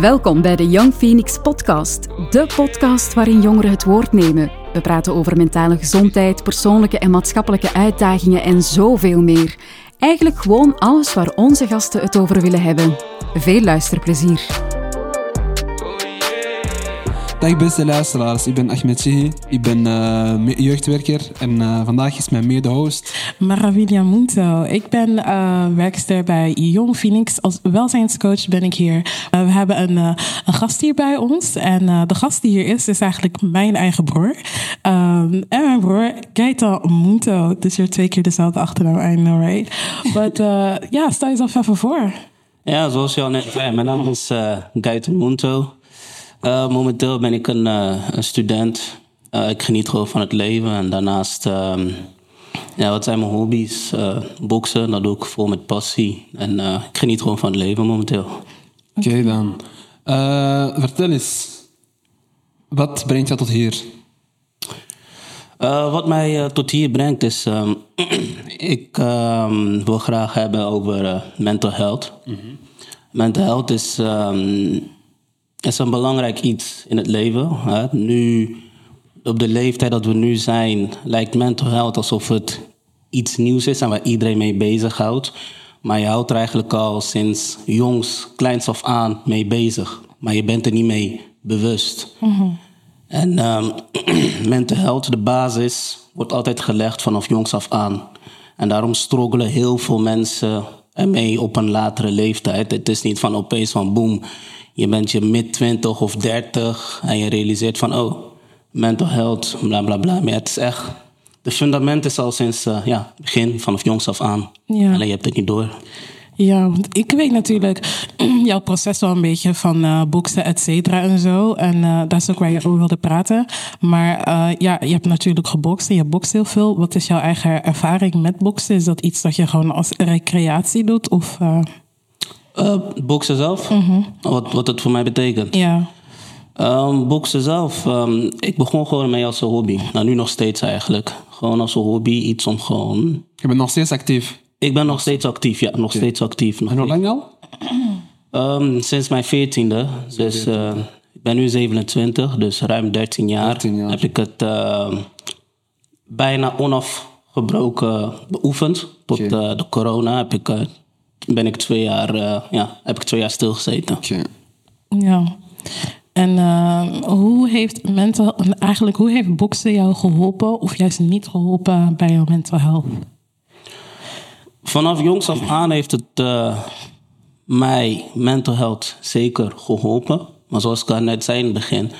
Welkom bij de Young Phoenix Podcast, de podcast waarin jongeren het woord nemen. We praten over mentale gezondheid, persoonlijke en maatschappelijke uitdagingen en zoveel meer. Eigenlijk gewoon alles waar onze gasten het over willen hebben. Veel luisterplezier. Dag beste luisteraars, ik ben Ahmed Sihi, ik ben uh, jeugdwerker en uh, vandaag is mijn mede-host... Maravilha Munto. Ik ben uh, werkster bij Young Phoenix. Als welzijnscoach ben ik hier. we hebben een, een, gast hier bij ons en de gast die hier is, is eigenlijk mijn eigen broer. Um, en mijn broer, Gaeta Munto. Dus je twee keer dezelfde achternaam, I know right? But ja, stel jezelf even voor. Ja, zoals je al net zei, mijn naam is uh, Gaeta Munto. Uh, momenteel ben ik een, uh, een student. Uh, ik geniet gewoon van het leven. En daarnaast, uh, ja, wat zijn mijn hobby's? boksen, dat doe ik vol met passie. En ik geniet gewoon van het leven momenteel. Oké okay, dan. vertel eens, wat brengt jou tot hier? wat mij tot hier brengt is, um, ik um, wil graag hebben over mental health. Mm -hmm. Mental health is um, is een belangrijk iets in het leven. Hè? Nu, op de leeftijd dat we nu zijn, lijkt mental health alsof het iets nieuws is en waar iedereen mee bezighoudt. Maar je houdt er eigenlijk al sinds jongs, kleins af aan mee bezig. Maar je bent er niet mee bewust. Mm En um, mental health, de basis, wordt altijd gelegd vanaf jongs af aan. En daarom struggelen heel veel mensen ermee op een latere leeftijd. Het is niet van opeens van boem, je bent je mid 20 of 30 en je realiseert van, oh, mental health, bla bla bla. Maar het is echt, de fundament is al sinds uh, ja, begin, vanaf jongs af aan. Ja. Alleen je hebt het niet door. Ja, want ik weet natuurlijk jouw proces wel een beetje van uh, boksen, et cetera en zo. En uh, dat is ook waar je over wilde praten. Maar uh, ja, je hebt natuurlijk gebokst en je bokst heel veel. Wat is jouw eigen ervaring met boksen? Is dat iets dat je gewoon als recreatie doet? Of, uh, boksen zelf? Mhm. wat, wat het voor mij betekent? Ja. Um, boksen zelf, um, ik begon gewoon mee als een hobby. Nou, nu nog steeds eigenlijk. Gewoon als een hobby, iets om gewoon... Je bent nog steeds actief? Ik ben nog steeds actief, ja. Nog steeds actief. Nog en hoe lang al? Um, sinds mijn veertiende. Dus uh, ik ben nu 27, dus ruim 13 jaar. 13 jaar. Heb ik het uh, bijna onafgebroken beoefend. Tot okay. uh, de corona heb ik ben ik twee jaar, uh, ja, heb ik twee jaar stilgezeten. Okay. Ja. En uh, hoe heeft mental, eigenlijk hoe heeft boksen jou geholpen of juist niet geholpen bij jouw mental health? Vanaf jongs af aan heeft het uh, mij mental health zeker geholpen. Maar zoals ik al net zei in het begin,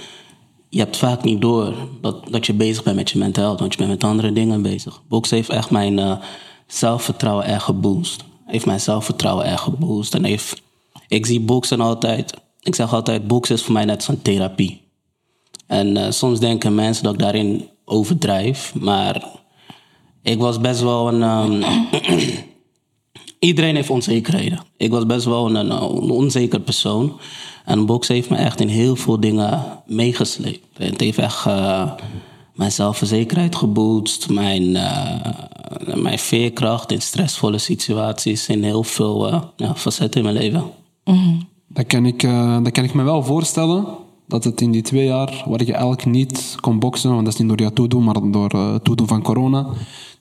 je hebt vaak niet door dat, dat je bezig bent met je mental health, want je bent met andere dingen bezig. Boksen heeft echt mijn uh, zelfvertrouwen erg geboost heeft mijn zelfvertrouwen erg geboost. En ik zie boksen altijd, ik zeg altijd, boksen is voor mij net zo'n therapie. En uh, soms denken mensen dat ik daarin overdrijf, maar ik was best wel een. Um, iedereen heeft onzekerheden. Ik was best wel een, een, onzeker persoon. En boksen heeft me echt in heel veel dingen meegesleept. Het heeft echt uh, mijn zelfverzekerheid geboost, mijn, uh, mijn veerkracht in stressvolle situaties, in heel veel uh, ja, facetten in mijn leven. Mm dat, kan ik, uh, dat kan ik me wel voorstellen. Dat het in die twee jaar, waar je eigenlijk niet kon boksen, want dat is niet door jou toedoen, maar door uh, toedoen van corona,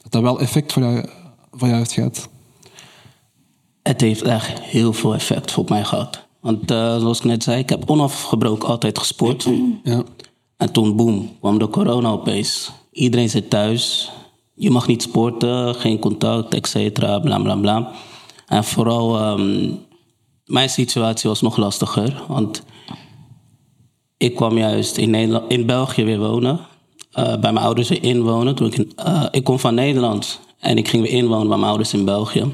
dat dat wel effect voor jou, voor jou heeft gehad. Het heeft echt heel veel effect op mij gehad. Want zoals ik net zei, ik heb onafgebroken altijd gesport. Ja. En toen, boem, kwam de corona opeens. Iedereen zit thuis. Je mag niet sporten, geen contact, et cetera, bla bla bla. En vooral, um, mijn situatie was nog lastiger. Want ik kwam juist in, Nederland, in België weer wonen. Uh, bij mijn ouders weer inwonen. Toen ik, uh, ik kom van Nederland en ik ging weer inwonen bij mijn ouders in België.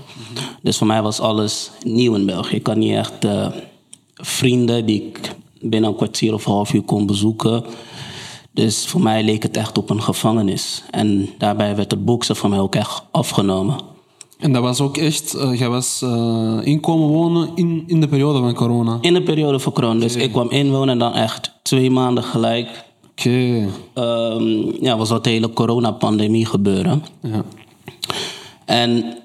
Dus voor mij was alles nieuw in België. Ik had niet echt uh, vrienden die ik binnen een kwartier of een half uur kon bezoeken. Dus voor mij leek het echt op een gevangenis. En daarbij werd het boksen voor mij ook echt afgenomen. En dat was ook echt, uh, jij was uh, inkomen wonen in, in de periode van corona? In de periode van corona. Dus ik kwam inwonen en dan echt twee maanden gelijk. Oké. Okay. Um, ja, was dat de hele coronapandemie gebeuren. Ja. En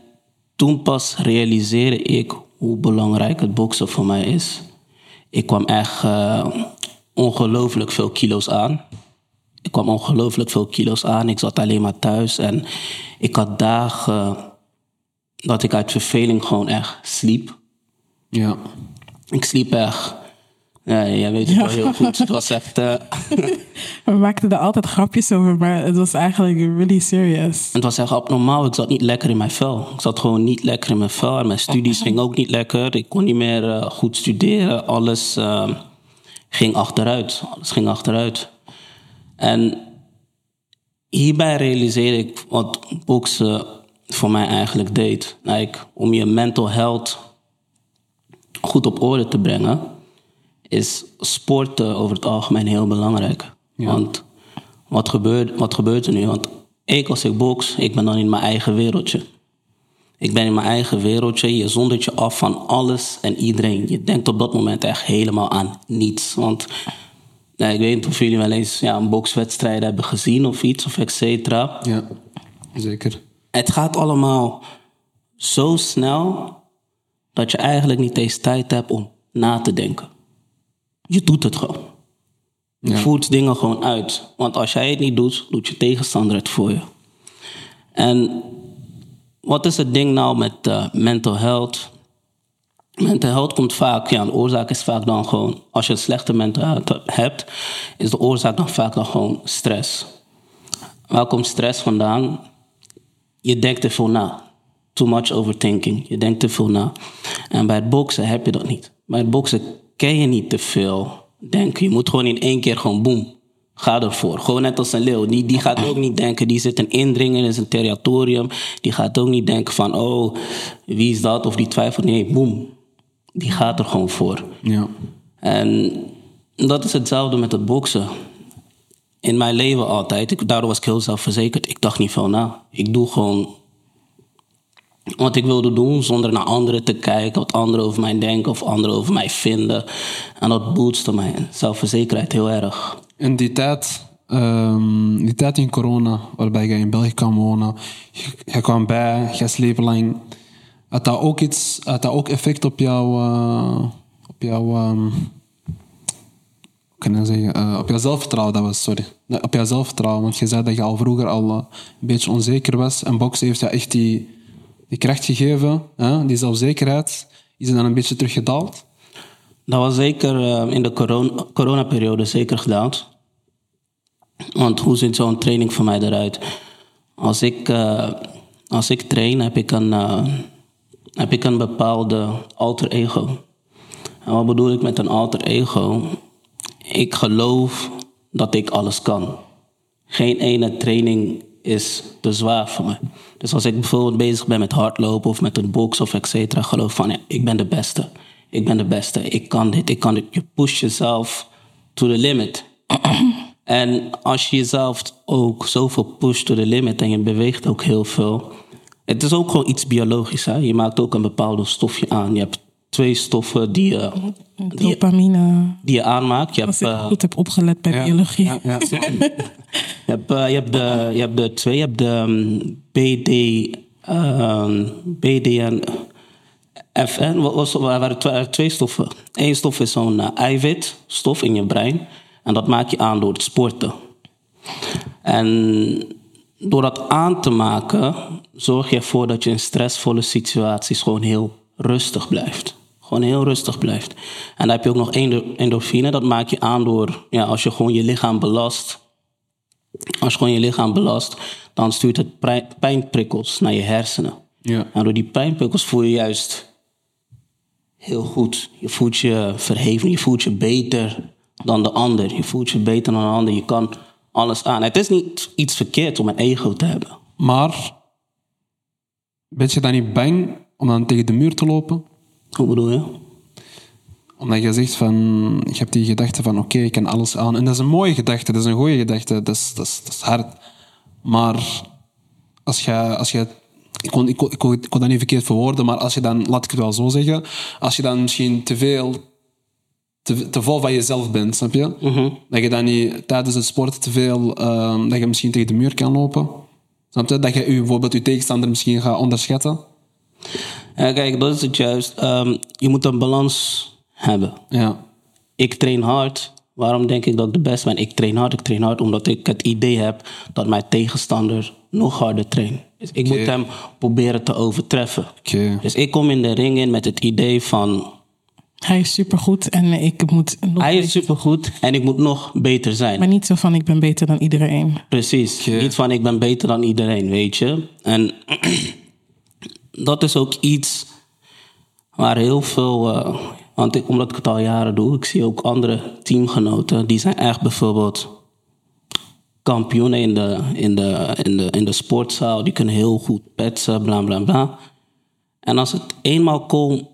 toen pas realiseerde ik hoe belangrijk het boksen voor mij is. Ik kwam echt uh, ongelooflijk veel kilo's aan. Ik kwam ongelooflijk veel kilo's aan. Ik zat alleen maar thuis. En ik had dagen dat ik uit verveling gewoon echt sliep. Ja. Ik sliep echt. Ja, jij weet het wel heel goed. Het was echt. Uh... We maakten er altijd grapjes over, maar het was eigenlijk really serious. Het was echt abnormaal. Ik zat niet lekker in mijn vel. Ik zat gewoon niet lekker in mijn vel. En mijn studies gingen ook niet lekker. Ik kon niet meer uh, goed studeren. Alles uh, ging achteruit. Alles ging achteruit. En hierbij realiseerde ik wat boksen voor mij eigenlijk deed. Like, om je mental health goed op orde te brengen, is sporten over het algemeen heel belangrijk. Want wat gebeurt, wat gebeurt er nu? Want ik als ik box, ik ben dan in mijn eigen wereldje. Ik ben in mijn eigen wereldje. Je zondert je af van alles en iedereen. Je denkt op dat moment echt helemaal aan niets. Want ik weet niet of jullie wel eens ja, een bokswedstrijd hebben gezien of iets, of et cetera. Ja, zeker. Het gaat allemaal zo snel dat je eigenlijk niet eens tijd hebt om na te denken. Je doet het gewoon. Je Ja. voert dingen gewoon uit. Want als jij het niet doet, doet je tegenstander het voor je. En wat is het ding nou met eh, mental health? Mental health komt vaak, ja, de oorzaak is vaak dan gewoon, als je een slechte mental hebt, is de oorzaak dan vaak dan gewoon stress. Waar komt stress vandaan? Je denkt te veel na. Too much overthinking. Je denkt te veel na. En bij het boksen heb je dat niet. Bij het boksen ken je niet te veel denken. Je moet gewoon in één keer gewoon boem. Ga ervoor. Gewoon net als een leeuw. Die, die gaat ook niet denken, die zit een indringen in zijn territorium. Die gaat ook niet denken van, oh, wie is dat? Of die twijfelt. Nee, boem. Die gaat er gewoon voor. Ja. En dat is hetzelfde met het boksen. In mijn leven altijd, ik, daardoor was ik heel zelfverzekerd. Ik dacht niet veel na. Ik doe gewoon wat ik wilde doen zonder naar anderen te kijken, wat anderen over mij denken of anderen over mij vinden. En dat boostte mijn zelfverzekerheid heel erg. In die tijd, ehm, die tijd in corona, waarbij je in België kan wonen, je, je kwam bij, je sleep lang. Had dat ook iets, had dat ook effect op jouw, eh, op jouw, hoe kan zeggen, Eh, op jouw zelfvertrouwen, dat was, sorry. Op jouw zelfvertrouwen, want je zei dat je al vroeger al eh, een beetje onzeker was. En boksen heeft jou echt die, die kracht gegeven, hè? die zelfzekerheid. Is er dan een beetje teruggedaald? Dat was zeker in de corona- coronaperiode zeker gedaald. Want hoe ziet zo'n training voor mij eruit? Als ik, als ik train, heb ik, een, heb ik een bepaalde alter ego. En wat bedoel ik met een alter ego? Ik geloof dat ik alles kan. Geen ene training is te zwaar voor me. Dus als ik bijvoorbeeld bezig ben met hardlopen of met een box of et cetera, geloof van ja, ik ben de beste. Ik ben de beste. Ik kan dit, ik kan dit. Je push jezelf to the limit. en als je jezelf ook zoveel pusht to the limit en je beweegt ook heel veel. Het is ook gewoon iets biologisch. Hè? Je maakt ook een bepaalde stofje aan. Je hebt twee stoffen die je, Dopamine. die je aanmaakt. Je Als hebt, ik eh, goed heb opgelet bij biologie. Ja, ja. je hebt, eh, je hebt, de, je hebt de twee, je hebt de ehm, BD, BDN, FN. Wat was, er waren twee, waren twee stoffen. Eén stof is zo'n eh, eiwitstof in je brein. En dat maak je aan door het sporten. En door dat aan te maken, zorg je ervoor dat je in stressvolle situaties gewoon heel rustig blijft. Gewoon heel rustig blijft. En dan heb je ook nog endo- endorfine. Dat maak je aan door, ja, als je gewoon je lichaam belast. Als je gewoon je lichaam belast, dan stuurt het pijnprikkels naar je hersenen. Ja. En door die pijnprikkels voel je juist heel goed. Je voelt je verheven, je voelt je beter dan de ander. Je voelt je beter dan de ander. Je kan alles aan. Het is niet iets verkeerd om een ego te hebben. Maar ben je dan niet bang om dan tegen de muur te lopen? Hoe bedoel je? Omdat je zegt van, je hebt die gedachte van oké, ik kan alles aan. En dat is een mooie gedachte, dat is een goede gedachte, dat is, dat is, dat is hard. Maar als je, als je ik kon, ik, kon, ik, kon, ik kon dat niet verkeerd verwoorden, maar als je dan, laat ik het wel zo zeggen, als je dan misschien te veel, te, te vol van jezelf bent, snap je? Dat je dan niet tijdens het sport te veel, ehm, dat je misschien tegen de muur kan lopen. Snap je? Dat je je, bijvoorbeeld je tegenstander misschien gaat onderschatten. Ja, kijk, dat is het juist. Ehm, je moet een balans hebben. Ja, ik train hard. Waarom denk ik dat ik de beste ben? Ik train hard, ik train hard omdat ik het idee heb dat mijn tegenstander nog harder traint. Dus ik moet hem proberen te overtreffen. Oké. Dus ik kom in de ring in met het idee van... Hij is supergoed en ik moet nog Hij is beter- supergoed en ik moet nog beter zijn. Maar niet zo van ik ben beter dan iedereen. Precies. Niet van ik ben beter dan iedereen, weet je. En dat is ook iets waar heel veel... eh, want ik, omdat ik het al jaren doe, ik zie ook andere teamgenoten... die zijn echt bijvoorbeeld kampioenen in de, in de, in de, in de sportzaal. Die kunnen heel goed petsen, bla bla bla. En als het eenmaal komt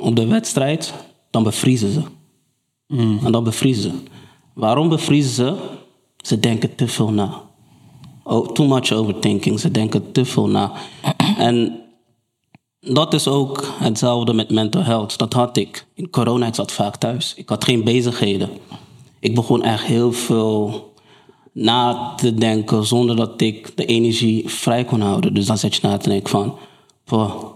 op de wedstrijd, dan bevriezen ze. En dan bevriezen ze. Waarom bevriezen ze? Ze denken te veel na. Oh, too much overthinking. Ze denken te veel na. En dat is ook hetzelfde met mental health. Dat had ik. In corona, ik zat vaak thuis. Ik had geen bezigheden. Ik begon echt heel veel na te denken zonder dat ik de energie vrij kon houden. Dus dan zet je na te denken van... "Poh,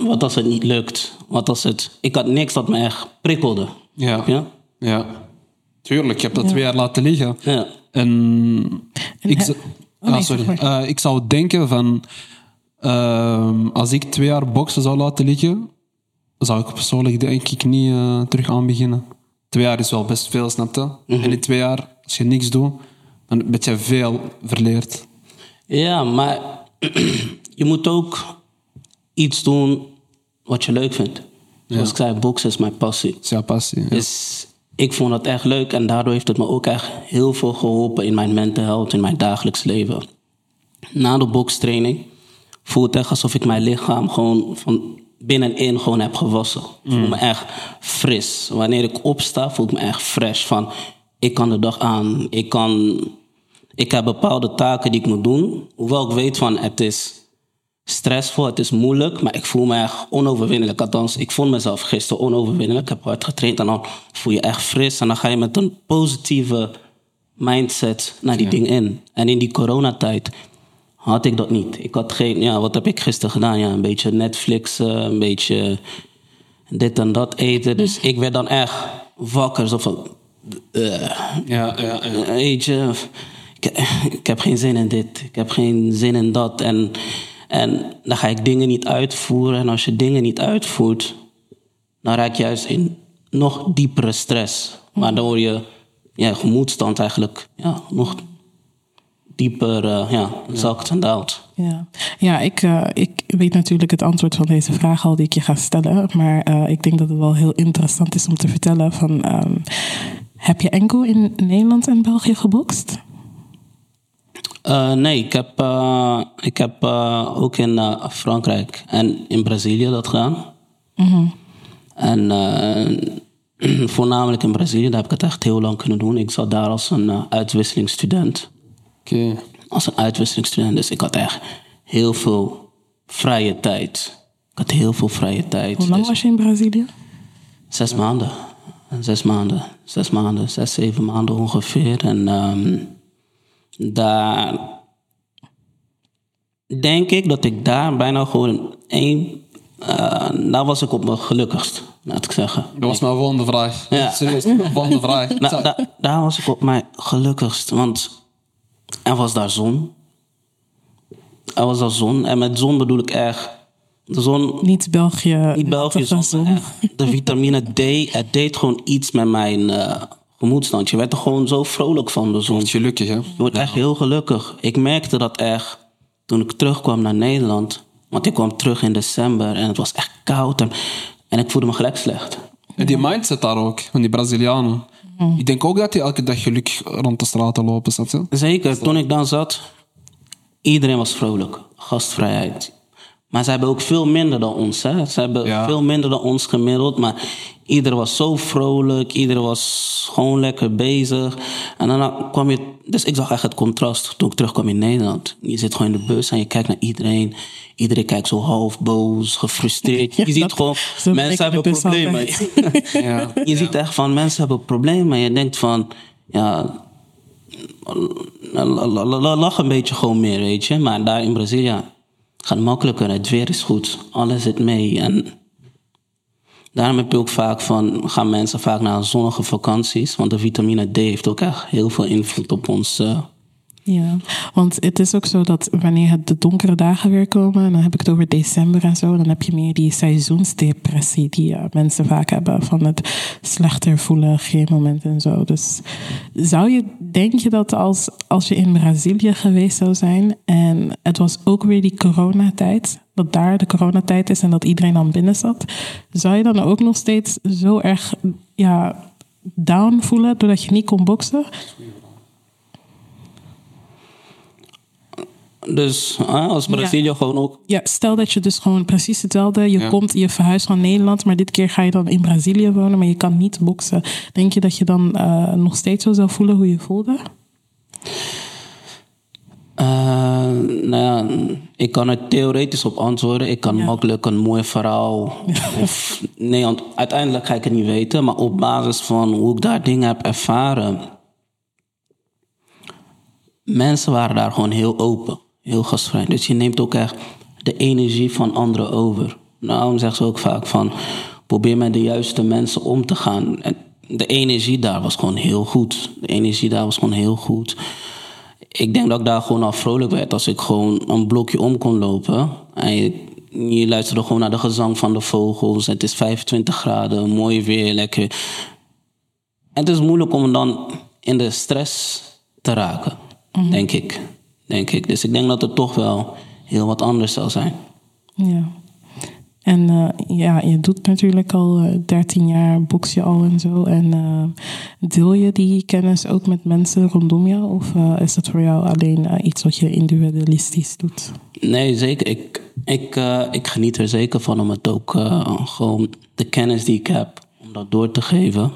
wat als het niet lukt? Wat als het... Ik had niks dat me echt prikkelde. Ja. Ja? Ja. Tuurlijk, je hebt dat twee jaar laten liggen. Ja. En, ik, Oh, nee, ah, sorry. Eh, ik zou denken van... ehm, als ik twee jaar boksen zou laten liggen, zou ik persoonlijk denk ik niet eh, terug aan beginnen. Twee jaar is wel best veel, snap je? Mhm. En in twee jaar, als je niks doet, dan heb je veel verleerd. Ja, maar je moet ook iets doen wat je leuk vindt. Zoals ik zei, boksen is mijn passie. Dat is jouw passie. ja. Dus ik vond dat echt leuk en daardoor heeft het me ook echt heel veel geholpen in mijn mental health, in mijn dagelijks leven. Na de bokstraining voel het echt alsof ik mijn lichaam gewoon van binnenin gewoon heb gewassen. Voel me echt fris. Wanneer ik opsta, voel ik me echt fresh. Van, ik kan de dag aan, ik, kan, ik heb bepaalde taken die ik moet doen. Hoewel ik weet van het is stressvol, het is moeilijk, maar ik voel me echt onoverwinnelijk. Althans, ik vond mezelf gisteren onoverwinnelijk. Ik heb hard getraind en dan voel je echt fris. En dan ga je met een positieve mindset naar die ding in. En in die coronatijd had ik dat niet. Ik had geen, ja, wat heb ik gisteren gedaan? Ja, een beetje Netflix, een beetje dit en dat eten. Dus ik werd dan echt wakker, zo van... eh, Ja, ja, ja. Ik heb geen zin in dit, ik heb geen zin in dat. En, en dan ga ik dingen niet uitvoeren. En als je dingen niet uitvoert, dan raak je juist in nog diepere stress. Waardoor je ja, gemoedstand eigenlijk ja, nog dieper eh, ja, zakt en daalt. Ja, ja ik, eh, ik weet natuurlijk het antwoord van deze vraag al die ik je ga stellen. Maar eh, ik denk dat het wel heel interessant is om te vertellen van... ehm, heb je enkel in Nederland en België gebokst? Eh, nee, ik heb, eh, ik heb eh, ook in Frankrijk en in Brazilië dat gedaan. En eh, voornamelijk in Brazilië, daar heb ik het echt heel lang kunnen doen. Ik zat daar als een uitwisselingsstudent. Oké. Als een uitwisselingsstudent, dus ik had echt heel veel vrije tijd. Ik had heel veel vrije tijd. Hoe lang Dus was je in Brazilië? Zes maanden. Zes maanden. Zes maanden. Zes, zeven maanden ongeveer. En ehm, daar denk ik dat ik daar bijna gewoon één... eh, daar was ik op mijn gelukkigst, laat ik zeggen. Dat was mijn volgende vraag. Ja. Serieus, mijn volgende vraag. Nou, da- daar was ik op mijn gelukkigst, want er was daar zon. Er was daar zon. En met zon bedoel ik echt... De zon Niet België. niet België, zon. De vitamine D, het deed gewoon iets met mijn eh, gemoedstand. Je werd er gewoon zo vrolijk van, de zon. Word gelukkig, hè? Je wordt echt heel gelukkig. Ik merkte dat echt toen ik terugkwam naar Nederland. Want ik kwam terug in december en het was echt koud. En, en ik voelde me gelijk slecht. En die mindset daar ook, van die Brazilianen. Ik denk ook dat die elke dag gelukkig rond de straten lopen, snap je? Zeker, toen ik dan zat, iedereen was vrolijk. Gastvrijheid. Maar ze hebben ook veel minder dan ons. Hè? Ze hebben Ja. veel minder dan ons gemiddeld. Maar iedereen was zo vrolijk. Iedereen was gewoon lekker bezig. En dan kwam je... Dus ik zag echt het contrast toen ik terugkwam in Nederland. Je zit gewoon in de bus en je kijkt naar iedereen. Iedereen kijkt zo half boos, gefrustreerd. Je Ja, ziet dat- gewoon, mensen hebben problemen. Ja. Je ziet echt van, mensen hebben problemen. En je denkt van, ja, lach een beetje gewoon meer, weet je. Maar daar in Brazilië gaat makkelijker. Het weer is goed. Alles zit mee. En Daarom heb je ook vaak van, gaan mensen vaak naar zonnige vakanties. Want de vitamine D heeft ook echt heel veel invloed op ons. Ja, want het is ook zo dat wanneer de donkere dagen weer komen, en dan heb ik het over december en zo, dan heb je meer die seizoensdepressie die eh, mensen vaak hebben van het slechter voelen, geen moment en zo. Dus zou je, denk je dat als, als je in Brazilië geweest zou zijn en het was ook weer die coronatijd, dat daar de coronatijd is en dat iedereen dan binnen zat, zou je dan ook nog steeds zo erg ja, down voelen doordat je niet kon boksen? Dus als Brazilië gewoon ook Ja, stel dat je dus gewoon precies hetzelfde. Je Ja. komt, je verhuist van Nederland, maar dit keer ga je dan in Brazilië wonen, maar je kan niet boksen. Denk je dat je dan eh, nog steeds zo zou voelen hoe je voelde? Eh, nou ja, ik kan er theoretisch op antwoorden. Ik kan Ja. makkelijk een mooi verhaal. Of, nee, want uiteindelijk ga ik het niet weten. Maar op basis van hoe ik daar dingen heb ervaren. Mensen waren daar gewoon heel open, heel gastvrij. Dus je neemt ook echt de energie van anderen over. Daarom zeggen ze ook vaak van. Probeer met de juiste mensen om te gaan. En de energie daar was gewoon heel goed. De energie daar was gewoon heel goed ik denk dat ik daar gewoon al vrolijk werd als ik gewoon een blokje om kon lopen. En je, je luisterde gewoon naar de gezang van de vogels. Het is 25 graden, mooi weer, lekker. En het is moeilijk om dan in de stress te raken, denk ik. Denk ik. Dus ik denk dat het toch wel heel wat anders zal zijn. Ja. En eh, ja, je doet natuurlijk al eh, 13 jaar, boks je al en zo. En eh, deel je die kennis ook met mensen rondom jou? Of is het voor jou alleen iets wat je individualistisch doet? Nee, zeker. Ik, ik, ik geniet er zeker van om het ook gewoon de kennis die ik heb, om dat door te geven.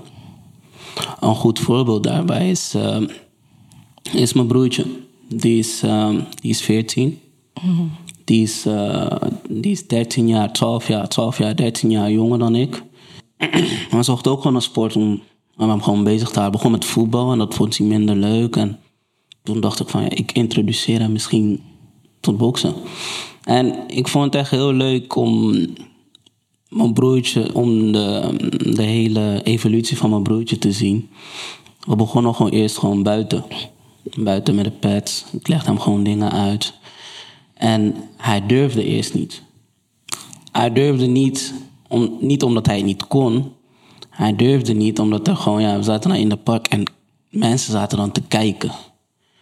Een goed voorbeeld daarbij is, is mijn broertje. Die is, eh, is 14. Die is, eh, die is 13 jaar, 12 jaar, 12 jaar, 13 jaar jonger dan ik. Maar zocht ook gewoon een sport om, om hem gewoon bezig te houden. Begon met voetbal en dat vond hij minder leuk. En toen dacht ik van, ja, ik introduceer hem misschien tot boksen. En ik vond het echt heel leuk om mijn broertje, om de, de hele evolutie van mijn broertje te zien. We begonnen gewoon eerst gewoon buiten. Buiten met de pads. Ik legde hem gewoon dingen uit. En hij durfde eerst niet. Hij durfde niet, om, niet omdat hij niet kon. Hij durfde niet omdat er gewoon, ja, we zaten dan in de park en mensen zaten dan te kijken.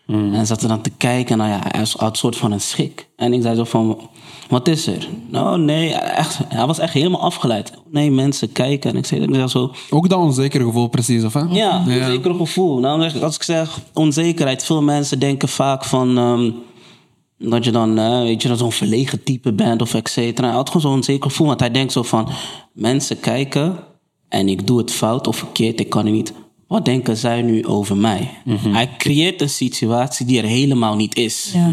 En zaten dan te kijken, nou ja, hij had een soort van een schik. En ik zei zo van, wat is er? Nou, nee, echt, hij was echt helemaal afgeleid. Nee, mensen kijken. En ik zei, ik zei zo, Ook dat onzekere gevoel, precies, of hè? ja, een onzeker gevoel. Nou, als ik zeg onzekerheid, veel mensen denken vaak van ehm, dat je dan, eh, weet je, dat zo'n verlegen type bent of et cetera. Hij had gewoon zo'n onzeker gevoel, want hij denkt zo van, mensen kijken en ik doe het fout of verkeerd, ik kan het niet. Wat denken zij nu over mij? Hij creëert een situatie die er helemaal niet is. Ja.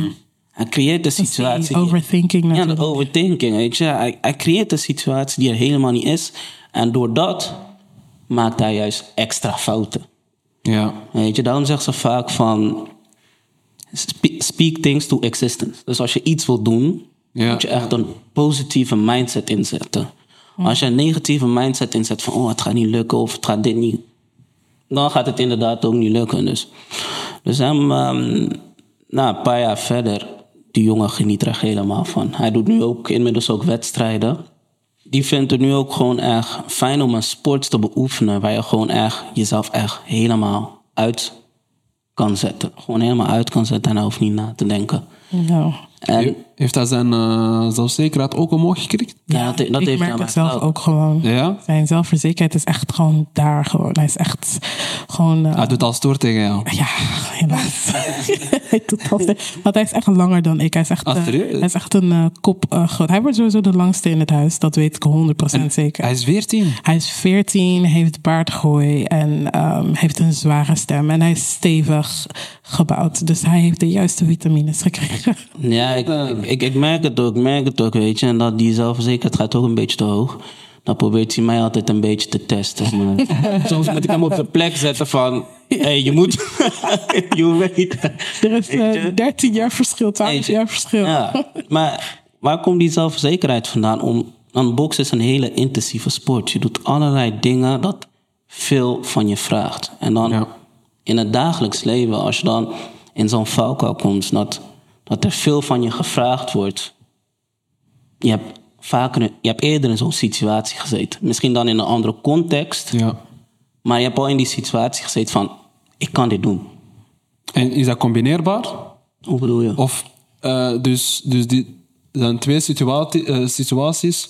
Hij creëert een die situatie. overthinking Ja, de overthinking, weet je. Hij, hij creëert een situatie die er helemaal niet is. En door dat maakt hij juist extra fouten. Ja. Weet je, daarom zegt ze vaak van... spe- Speak things to existence. Dus als je iets wil doen, Ja. moet je echt een positieve mindset inzetten. Als je een negatieve mindset inzet van... oh, het gaat niet lukken of het gaat dit niet... dan gaat het inderdaad ook niet lukken. Dus, dus hem, ehm, nou, een paar jaar verder... die jongen geniet er echt helemaal van. Hij doet nu ook inmiddels ook wedstrijden. Die vindt het nu ook gewoon erg fijn om een sport te beoefenen... waar je gewoon echt jezelf echt helemaal uit kan zetten. Gewoon helemaal uit kan zetten en hoeft niet na te denken. Ja. En Heeft hij zijn eh, zelfzekerheid ook omhoog gekregen? ja, dat, dat ik heeft merk hij het zelf ook gewoon. Ja? Zijn zelfverzekerdheid is echt gewoon daar gewoon. Hij is echt gewoon... eh, Hij doet al stoer tegen jou. Ja, helaas. hij doet altijd. Want hij is echt langer dan ik. Hij is echt, Ah, eh, hij is echt een eh, kop eh, groot. Hij wordt sowieso de langste in het huis. Dat weet ik 100% zeker. Hij is 14. Hij is 14, heeft baardgroei en ehm, heeft een zware stem. En hij is stevig gebouwd. Dus hij heeft de juiste vitamines gekregen. Ja, ik, ik, ik, ik merk het ook, ik merk het ook, weet je. En dat die zelfverzekerdheid gaat ook een beetje te hoog. Dan probeert hij mij altijd een beetje te testen. Maar soms moet ik hem op de plek zetten van... Hé, hey, je moet... je weet... Er is eh, Weet je? 13 jaar verschil, 12 Weet je? jaar verschil. Ja, maar waar komt die zelfverzekerheid vandaan om dan boksen is een hele intensieve sport. Je doet allerlei dingen dat veel van je vraagt. En dan Ja. in het dagelijks leven, als je dan in zo'n valkuil komt, dat, dat er veel van je gevraagd wordt. Je hebt, vaker, je hebt eerder in zo'n situatie gezeten. Misschien dan in een andere context. Ja. Maar je hebt al in die situatie gezeten van, ik kan dit doen. En is dat combineerbaar? Hoe bedoel je? Of, eh, dus, dus die, er zijn twee situati- eh, situaties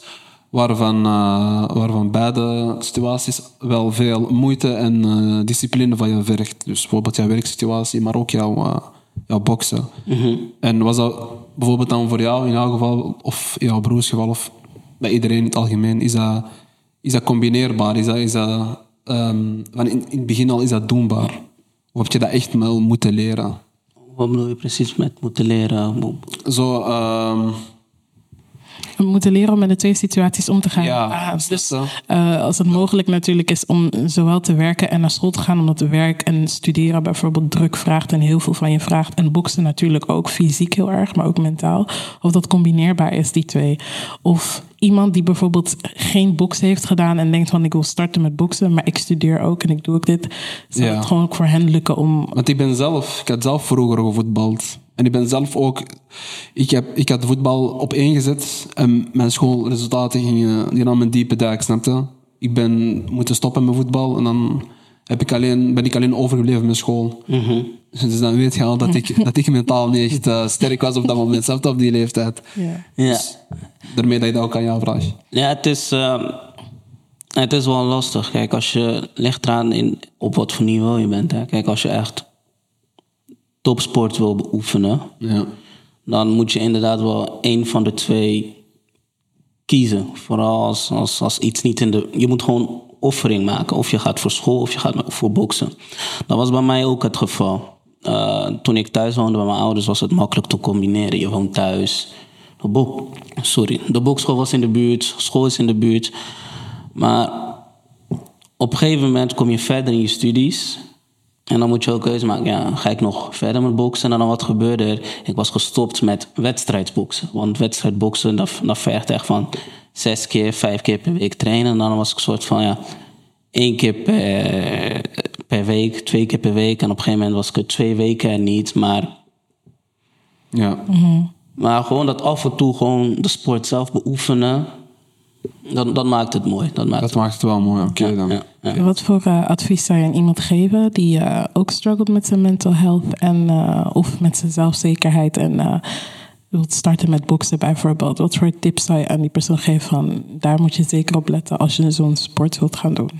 waarvan, eh, waarvan beide situaties wel veel moeite en discipline van je vergt. Dus bijvoorbeeld jouw werksituatie, maar ook jouw, jouw boksen. En was dat bijvoorbeeld dan voor jou in jouw geval, of in jouw broers geval, of bij iedereen in het algemeen, is dat, is dat combineerbaar? Is dat, is dat, van in, in het begin al is dat doenbaar? Of heb je dat echt wel moeten leren? Wat bedoel je precies met moeten leren? Zo, We moeten leren om met de twee situaties om te gaan. Ja, Ah, dus eh, als het mogelijk natuurlijk is om zowel te werken en naar school te gaan, omdat werk en studeren bijvoorbeeld druk vraagt en heel veel van je vraagt. En boksen natuurlijk ook fysiek heel erg, maar ook mentaal. Of dat combineerbaar is, die twee. Of iemand die bijvoorbeeld geen boksen heeft gedaan en denkt van ik wil starten met boksen, maar ik studeer ook en ik doe ook dit. Zou Ja. het gewoon ook voor hen lukken om Want ik ben zelf, ik had zelf vroeger gevoetbald. En ik ben zelf ook, ik, heb, ik had voetbal op één gezet en mijn schoolresultaten gingen, die namen een diepe duik, snapte? Ik ben moeten stoppen met voetbal en dan heb ik alleen, ben ik alleen overgebleven met school. Dus dan weet je al dat ik, dat ik mentaal niet echt eh, sterk was op dat moment, zelfs op die leeftijd. ja. Ja. Daarmee dat je dat ook aan jou vraagt. Ja, het is, ehm, het is wel lastig. Kijk, als je ligt eraan in, op wat voor niveau je bent. Hè. Kijk, als je echt topsport wil beoefenen, Ja. dan moet je inderdaad wel één van de twee kiezen. Vooral als, als, als iets niet in de. Je moet gewoon offering maken. Of je gaat voor school of je gaat voor boksen. Dat was bij mij ook het geval. Eh, toen ik thuis woonde bij mijn ouders was het makkelijk te combineren. Je woont thuis. De, bo Sorry, de bokschool was in de buurt, school is in de buurt. Maar op een gegeven moment kom je verder in je studies. En dan moet je ook keuze maken. Ja, ga ik nog verder met boksen? En dan wat gebeurde er? Ik was gestopt met wedstrijdboksen. Want wedstrijdboksen, dat, dat vergt echt van zes keer, vijf keer per week trainen. En dan was ik een soort van, ja, één keer per, per week, twee keer per week. En op een gegeven moment was ik er twee weken er niet. Maar, Ja. maar gewoon dat af en toe gewoon de sport zelf beoefenen. Dat, dat maakt het mooi. Dat maakt Dat maakt het wel mooi. Oké dan. ja, ja. Wat voor eh, advies zou je aan iemand geven die eh, ook struggelt met zijn mental health en, eh, of met zijn zelfzekerheid en wilt starten met boksen bijvoorbeeld? Wat voor tips zou je aan die persoon geven van daar moet je zeker op letten als je zo'n sport wilt gaan doen?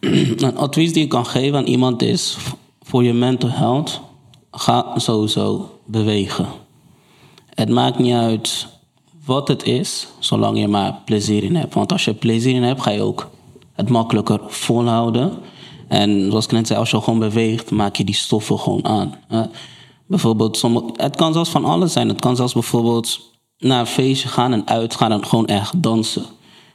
Een advies die ik kan geven aan iemand is: voor je mental health, ga sowieso bewegen. Het maakt niet uit wat het is, zolang je maar plezier in hebt. Want als je plezier in hebt, ga je ook het makkelijker volhouden. En zoals ik net zei, als je gewoon beweegt, maak je die stoffen gewoon aan. bijvoorbeeld, sommige, het kan zelfs van alles zijn. Het kan zelfs bijvoorbeeld naar een feestje gaan en uitgaan en gewoon echt dansen.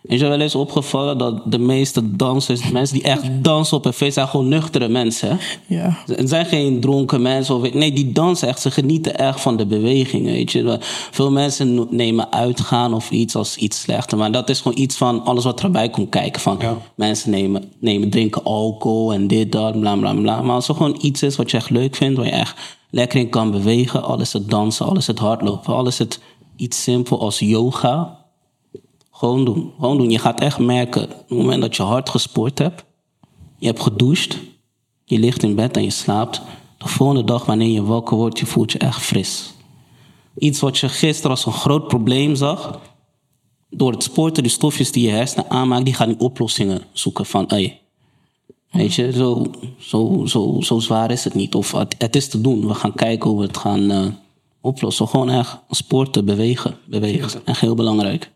Is je wel eens opgevallen dat de meeste dansers, de mensen die echt dansen op een feest, zijn gewoon nuchtere mensen. Ja. Het zijn geen dronken mensen. Of, nee, die dansen echt. Ze genieten echt van de beweging. Weet je. Veel mensen nemen uitgaan of iets als iets slechter. Maar dat is gewoon iets van alles wat erbij komt kijken. Van Ja. Mensen nemen, nemen, drinken alcohol en dit, dat, bla bla bla. Maar als er gewoon iets is wat je echt leuk vindt, waar je echt lekker in kan bewegen. Al is het dansen, al is het hardlopen, al is het iets simpel als yoga. Gewoon doen. Gewoon doen. Je gaat echt merken, op het moment dat je hard gesport hebt, je hebt gedoucht, je ligt in bed en je slaapt. De volgende dag, wanneer je wakker wordt, je voelt je echt fris. Iets wat je gisteren als een groot probleem zag, door het sporten, die stofjes die je hersenen aanmaakt, die gaan nu oplossingen zoeken van, hey, weet je, zo, zo, zo, zo zwaar is het niet. Of het, het is te doen. We gaan kijken hoe we het gaan eh, oplossen. Gewoon echt sporten, bewegen, bewegen. Echt heel belangrijk.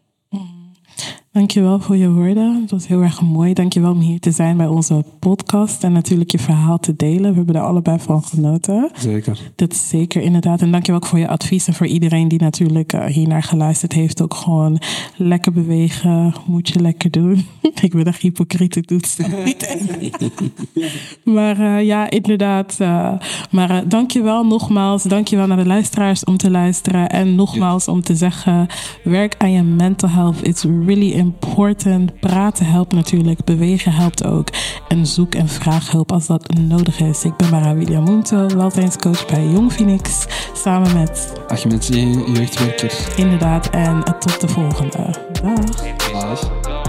Dankjewel voor je woorden. Het was heel erg mooi. Dankjewel om hier te zijn bij onze podcast en natuurlijk je verhaal te delen. We hebben er allebei van genoten. Zeker. Dat is zeker inderdaad. En dankjewel ook voor je advies en voor iedereen die natuurlijk uh, hier naar geluisterd heeft. Ook gewoon lekker bewegen. Moet je lekker doen. Ik ben echt hypocriet, ik doe het niet. maar uh, ja, inderdaad. Uh, maar uh, dankjewel nogmaals. Dankjewel naar de luisteraars om te luisteren. En nogmaals om te zeggen, werk aan je mental health. It's really important. Praten helpt natuurlijk. Bewegen helpt ook. En zoek en vraag hulp als dat nodig is. Ik ben Mara William Munto, welzijnscoach bij Jong Phoenix. Samen met... Achmed, jeugdwerker. Inderdaad. En tot de volgende. Dag. Dag.